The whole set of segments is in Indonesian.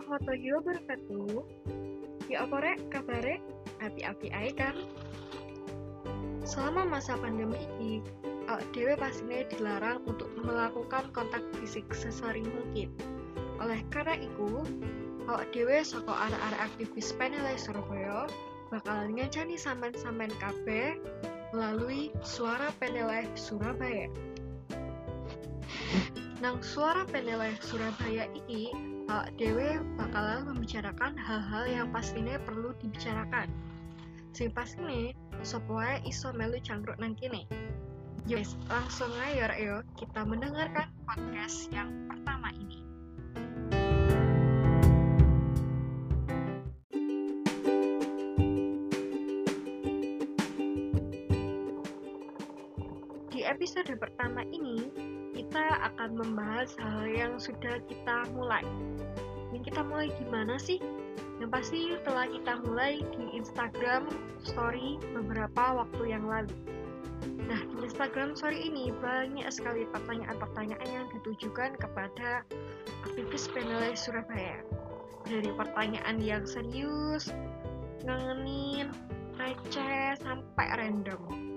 warahmatullahi wabarakatuh. Ya apa rek, kabare? Api-api ae kan? Selama masa pandemi ini, awak dewe pastinya dilarang untuk melakukan kontak fisik sesering mungkin. Oleh karena itu, awak dewe saka arah-arah aktivis PNL Surabaya bakalan ngancani sampean-sampean KB melalui suara PNL Surabaya. Nang suara PNL Surabaya ini Pak Dewe bakalan membicarakan hal-hal yang pastinya perlu dibicarakan. Sing pastinya, sopoe iso melu cangkruk nang kene. Yes, langsung ayo yo kita mendengarkan podcast yang pertama ini. Di episode pertama ini, akan membahas hal yang sudah kita mulai. Yang kita mulai gimana sih? Yang pasti telah kita mulai di Instagram Story beberapa waktu yang lalu. Nah, di Instagram Story ini banyak sekali pertanyaan-pertanyaan yang ditujukan kepada aktivis PNL Surabaya. Dari pertanyaan yang serius, ngangenin, receh, sampai random.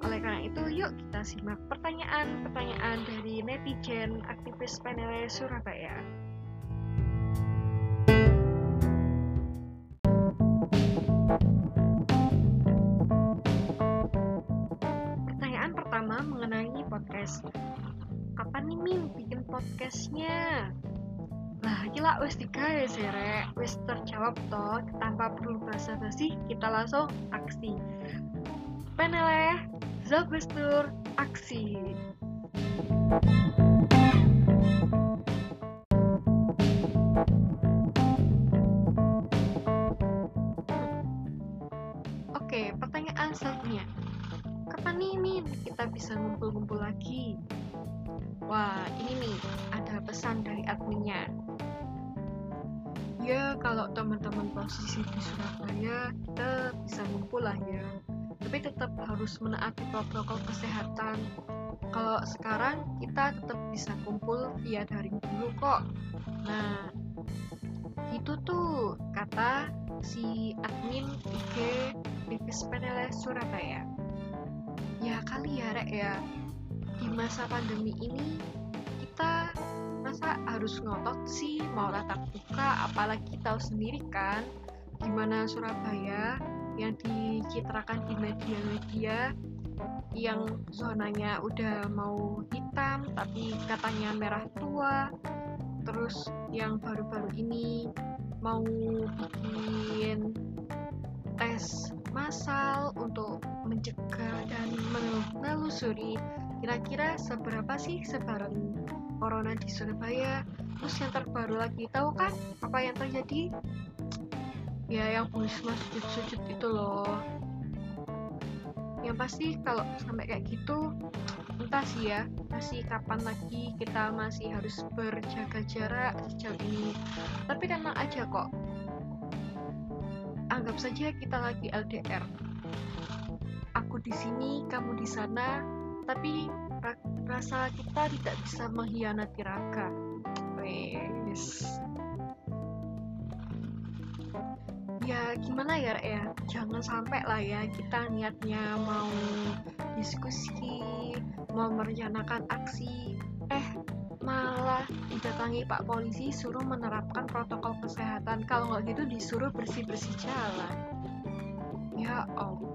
Oleh karena itu, yuk kita simak pertanyaan-pertanyaan dari netizen aktivis PNL Surabaya. Pertanyaan pertama mengenai podcast. Kapan nih Min bikin podcastnya? Lah, gila wis digawe sih, Rek. Wis terjawab toh, tanpa perlu basa-basi, kita langsung aksi. Peneleh, Zabestur, aksi. Oke, pertanyaan selanjutnya. Kapan nih Min kita bisa ngumpul-ngumpul lagi? Wah, ini nih ada pesan dari adminnya. Ya, kalau teman-teman posisi di Surabaya, kita bisa ngumpul lah ya. Tapi tetap harus menaati protokol kesehatan. Kalau sekarang kita tetap bisa kumpul via daring dulu kok. Nah, itu tuh kata si admin IG Aktivis PNL Surabaya. Ya kali ya rek ya, di masa pandemi ini kita masa harus ngotot sih mau tatap muka apalagi tahu sendiri kan gimana Surabaya yang dicitrakan di media-media yang zonanya udah mau hitam tapi katanya merah tua terus yang baru-baru ini mau bikin tes massal untuk mencegah dan menelusuri kira-kira seberapa sih sebaran corona di Surabaya. Terus yang terbaru lagi tahu kan apa yang terjadi ya yang Busma sujud-sujud itu loh. Yang pasti kalau sampai kayak gitu entah sih ya masih kapan lagi kita masih harus berjaga jarak sejauh ini. Tapi tenang aja kok. Anggap saja kita lagi LDR aku di sini kamu di sana tapi rasa kita tidak bisa mengkhianati raga. Wes ya gimana ya ya? Jangan sampai lah ya kita niatnya mau diskusi mau merencanakan aksi. Eh malah didatangi pak polisi suruh menerapkan protokol kesehatan. Kalau nggak gitu disuruh bersih bersih jalan. Ya allah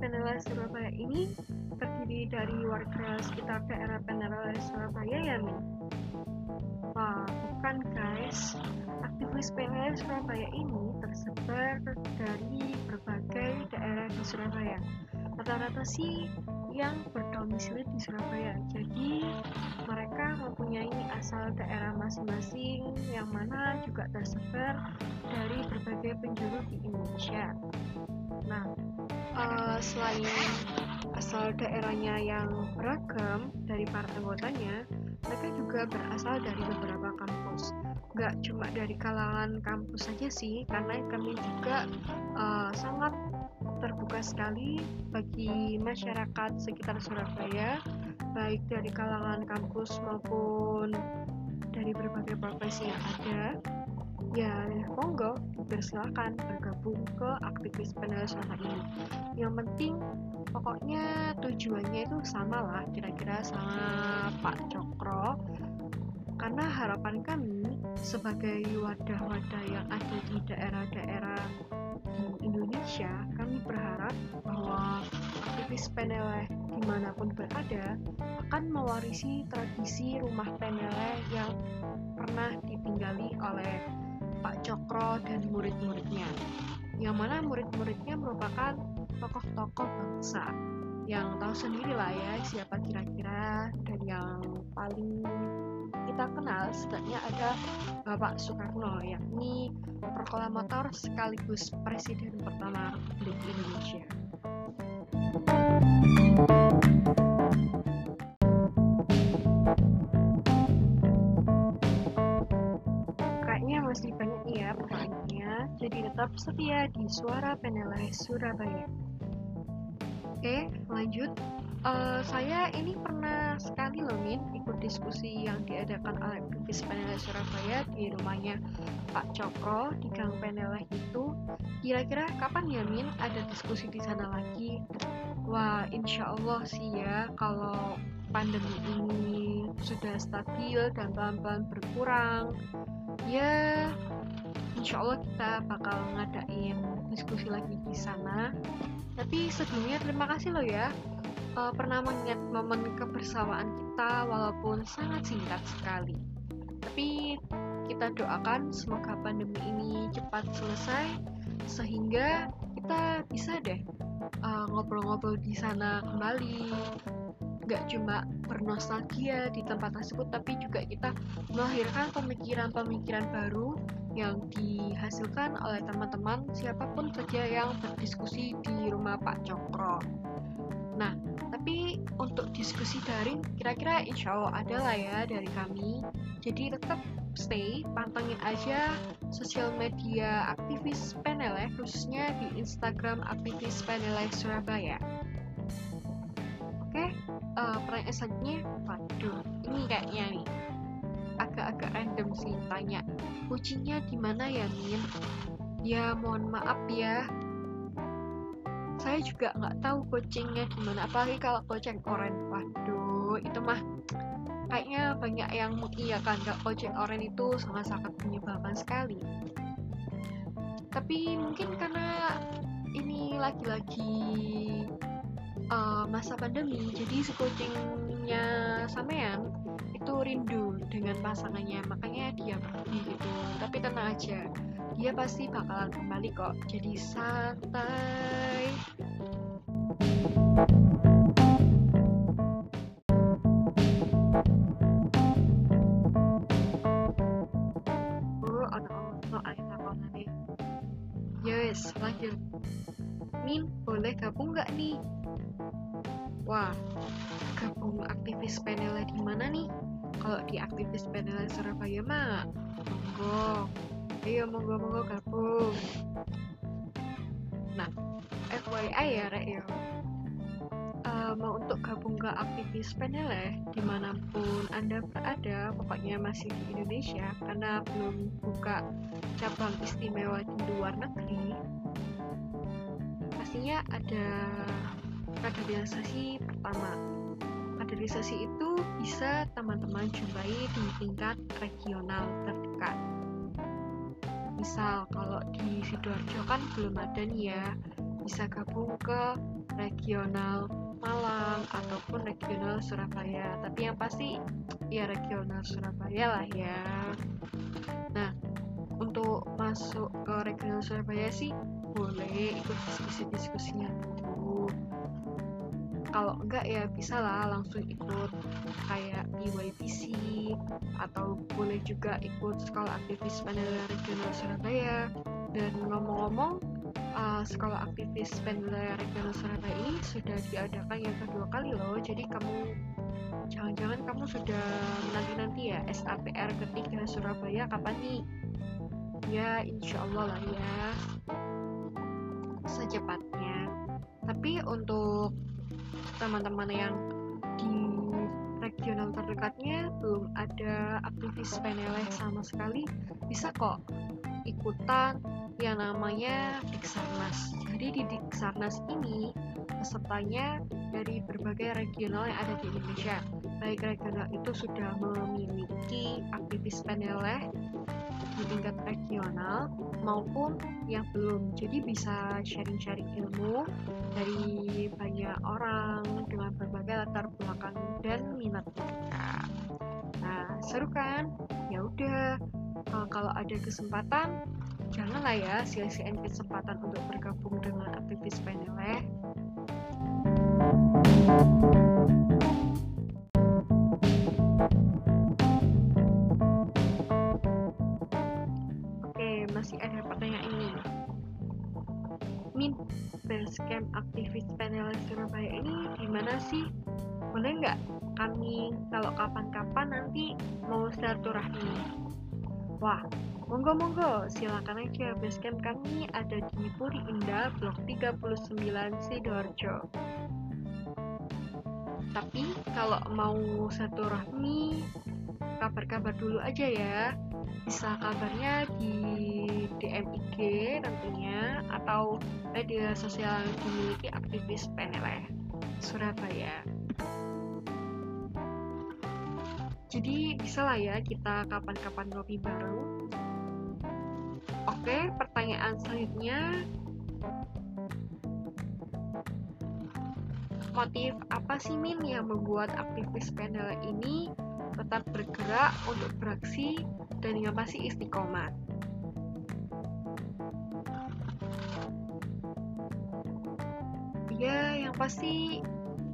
PNL Surabaya ini terdiri dari warga sekitar daerah PNL Surabaya ya Min? Wah, bukan guys. Aktivis PNL Surabaya ini tersebar dari berbagai daerah di Surabaya. Rata-rata sih yang berdomisili di Surabaya. Jadi mereka mempunyai asal daerah masing-masing yang mana juga tersebar dari berbagai penjuru di Indonesia. Nah, uh, selain asal daerahnya yang beragam dari para anggotanya, mereka juga berasal dari beberapa kampus. nggak cuma dari kalangan kampus saja sih karena kami juga uh, sangat terbuka sekali bagi masyarakat sekitar Surabaya baik dari kalangan kampus maupun dari berbagai profesi yang ada ya monggo bersilakan bergabung ke aktivis panel selama ini. Yang penting pokoknya tujuannya itu sama lah kira-kira sama Pak Cokro. Karena harapan kami sebagai wadah-wadah yang ada di daerah-daerah di Indonesia kami berharap bahwa aktivis peneleh di mana pun berada akan mewarisi tradisi rumah peneleh yang pernah ditinggali oleh Pak Cokro dan murid-muridnya. Yang mana murid-muridnya merupakan tokoh-tokoh bangsa yang tahu sendiri lah ya siapa kira-kira dan yang paling kita kenal setidaknya ada Bapak Soekarno yakni proklamator sekaligus presiden pertama Republik Indonesia. Setia di Suara Penelai Surabaya. Oke, lanjut. Uh, saya ini pernah sekali loh Min ikut diskusi yang diadakan oleh aktivis Penelai Surabaya di rumahnya Pak Cokro di Gang Penelai itu. Kira-kira kapan ya Min ada diskusi di sana lagi? Wah, insya Allah sih ya kalau pandemi ini sudah stabil dan pelan-pelan berkurang ya insya Allah kita bakal ngadain diskusi lagi di sana. Tapi sebelumnya terima kasih loh ya uh, pernah mengingat momen kebersamaan kita walaupun sangat singkat sekali. Tapi kita doakan semoga pandemi ini cepat selesai sehingga kita bisa deh uh, ngobrol-ngobrol uh, di sana kembali. Gak cuma bernostalgia di tempat tersebut tapi juga kita melahirkan pemikiran-pemikiran baru yang dihasilkan oleh teman-teman siapa pun saja yang berdiskusi di rumah Pak Cokro. Nah, tapi untuk diskusi daring kira-kira insya Allah ada lah ya dari kami. Jadi tetap stay, pantengin aja sosial media aktivis Peneleh khususnya di Instagram aktivis Peneleh Surabaya. Oke, uh, pertanyaan selanjutnya waduh ini kayaknya nih agak-agak random sih tanya kucingnya di mana ya Min? Ya mohon maaf ya. Saya juga nggak tahu kucingnya di mana apalagi kalau kucing oren. Waduh itu mah kayaknya banyak yang mengiyakan kalau kucing oren itu sangat-sangat menyebalkan sekali. Tapi mungkin karena ini lagi-lagi uh, masa pandemi jadi si kucingnya sampean itu rindu dengan pasangannya makanya dia pergi gitu tapi tenang aja dia pasti bakalan kembali kok jadi santai Yes, lanjut. Min, boleh gabung nggak nih? Wah, gabung aktivis PNL di mana nih? Kalau di aktivis PNL Surabaya mah, monggo. Ayo monggo monggo gabung. Nah, FYI ya Rek yo. Uh, mau untuk gabung ke aktivis PNL di mana pun Anda berada, pokoknya masih di Indonesia karena belum buka cabang istimewa di luar negeri, pastinya ada kaderisasi pertama. Kaderisasi itu bisa teman-teman jumpai di tingkat regional terdekat. Misal kalau di Sidoarjo kan belum ada nih ya, bisa gabung ke regional Malang ataupun regional Surabaya. Tapi yang pasti ya regional Surabaya lah ya. Nah, untuk masuk ke regional Surabaya sih boleh ikut diskusi-diskusinya kalau enggak ya bisa lah langsung ikut kayak YPC atau boleh juga ikut sekolah aktivis Pandala Regional Surabaya dan ngomong-ngomong uh, sekolah aktivis Pandala Regional Surabaya ini sudah diadakan yang kedua kali loh jadi kamu jangan-jangan kamu sudah menanti-nanti ya SAPR ketiga Surabaya kapan nih? Ya, insya Allah lah ya. Secepatnya. Tapi untuk teman-teman yang di regional terdekatnya belum ada aktivis PNLS sama sekali, bisa kok ikutan yang namanya Diksarnas. Jadi di Diksarnas ini pesertanya dari berbagai regional yang ada di Indonesia. Baik regional itu sudah memiliki aktivis PNLE di tingkat regional maupun yang belum. Jadi bisa sharing-sharing ilmu dari banyak orang dengan berbagai latar belakang dan minat. Nah, seru kan? Ya udah, kalau ada kesempatan janganlah ya sia-siain kesempatan untuk bergabung dengan aktivis PNLE Oke, Boleh nggak kami kalau kapan-kapan nanti mau silaturahmi? Wah, monggo-monggo, silakan aja basecamp kami ada di Puri Indah, Blok 39 Sidoarjo. Tapi kalau mau satu rahmi, kabar-kabar dulu aja ya. Bisa kabarnya di DM IG tentunya atau media sosial dimiliki aktivis PNL Surabaya. Jadi bisa lah ya kita kapan-kapan ngopi bareng. Oke, pertanyaan selanjutnya motif apa sih Min yang membuat aktivis PNL ini tetap bergerak untuk beraksi dan yang pasti istiqomah? Ya, yang pasti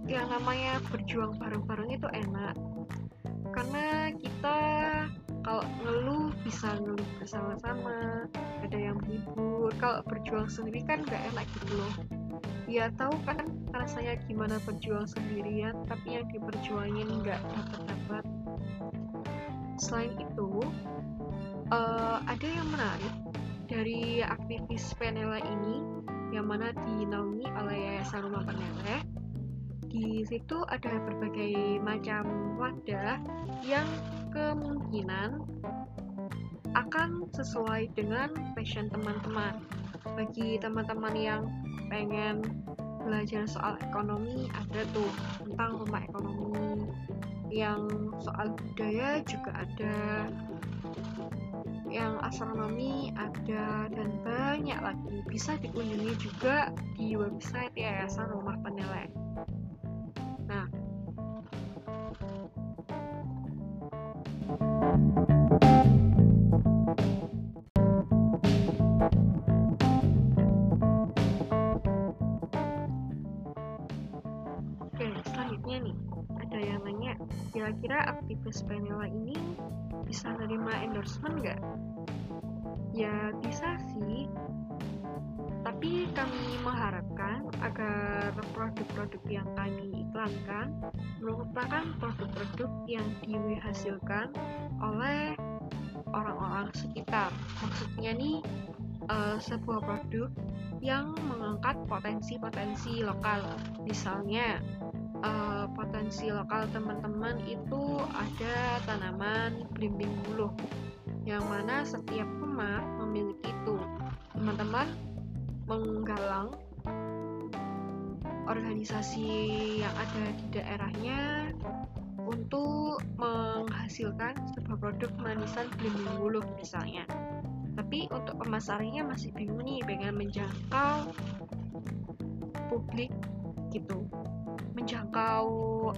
yang namanya berjuang bareng-bareng itu enak. Karena kita kalau ngeluh bisa ngeluh bersama-sama, ada yang hibur. Kalau berjuang sendiri kan gak enak gitu loh. Ya tahu kan rasanya gimana berjuang sendirian tapi yang diperjuangin nggak dapat dapat selain itu uh, ada yang menarik dari aktivis Penela ini yang mana dinaungi oleh Yayasan Rumah Penela di situ ada berbagai macam wadah yang kemungkinan akan sesuai dengan passion teman-teman. Bagi teman-teman yang pengen belajar soal ekonomi ada tuh tentang rumah ekonomi. Yang soal budaya juga ada. Yang astronomi ada dan banyak lagi. Bisa dikunjungi juga di website Yayasan Rumah Penilai. Kira-kira aktivis Penela ini bisa nerima endorsement nggak? Ya bisa sih, produk-produk yang kami iklankan merupakan produk-produk yang dihasilkan oleh orang-orang sekitar. Maksudnya nih uh, sebuah produk yang mengangkat potensi-potensi lokal. Misalnya uh, potensi lokal teman-teman itu ada tanaman belimbing buluh yang mana setiap rumah memiliki itu teman-teman menggalang organisasi yang ada di daerahnya untuk menghasilkan sebuah produk manisan belimbing buluh misalnya. Tapi untuk pemasarannya masih bingung nih pengen menjangkau publik gitu. Menjangkau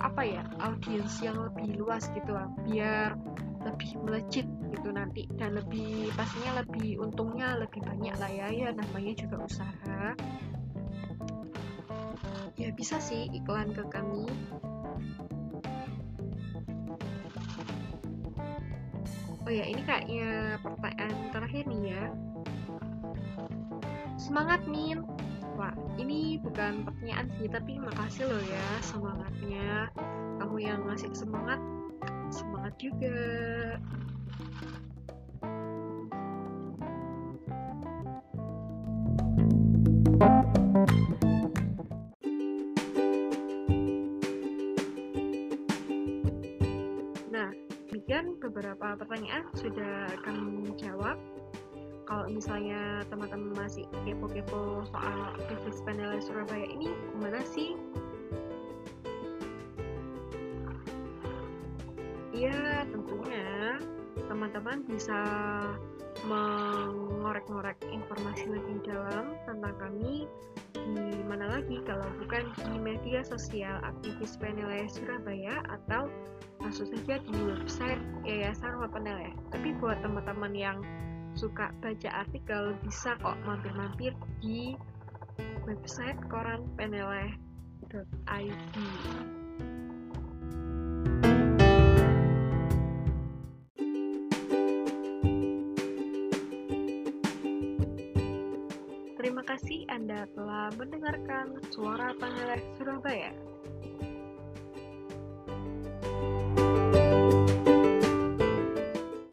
apa ya audiens yang lebih luas gitu lah biar lebih melejit gitu nanti. Dan lebih pastinya lebih untungnya lebih banyak lah ya ya namanya juga usaha ya bisa sih iklan ke kami. Oh ya ini kayaknya pertanyaan terakhir nih ya. Semangat Min. Wah, ini bukan pertanyaan sih, tapi makasih loh ya semangatnya. kamu yang ngasih semangat semangat juga beberapa pertanyaan sudah kami jawab. Kalau misalnya teman-teman masih kepo-kepo soal aktivis PNL Surabaya ini, gimana sih? Iya, tentunya teman-teman bisa mengorek-ngorek informasi lebih dalam tentang kami di mana lagi kalau bukan di media sosial aktivis PNL Surabaya atau langsung saja di website Yayasan Wapenel ya. Tapi buat teman-teman yang suka baca artikel bisa kok mampir-mampir di website koran peneleh.id. kasih Anda telah mendengarkan Suara Peneleh Surabaya.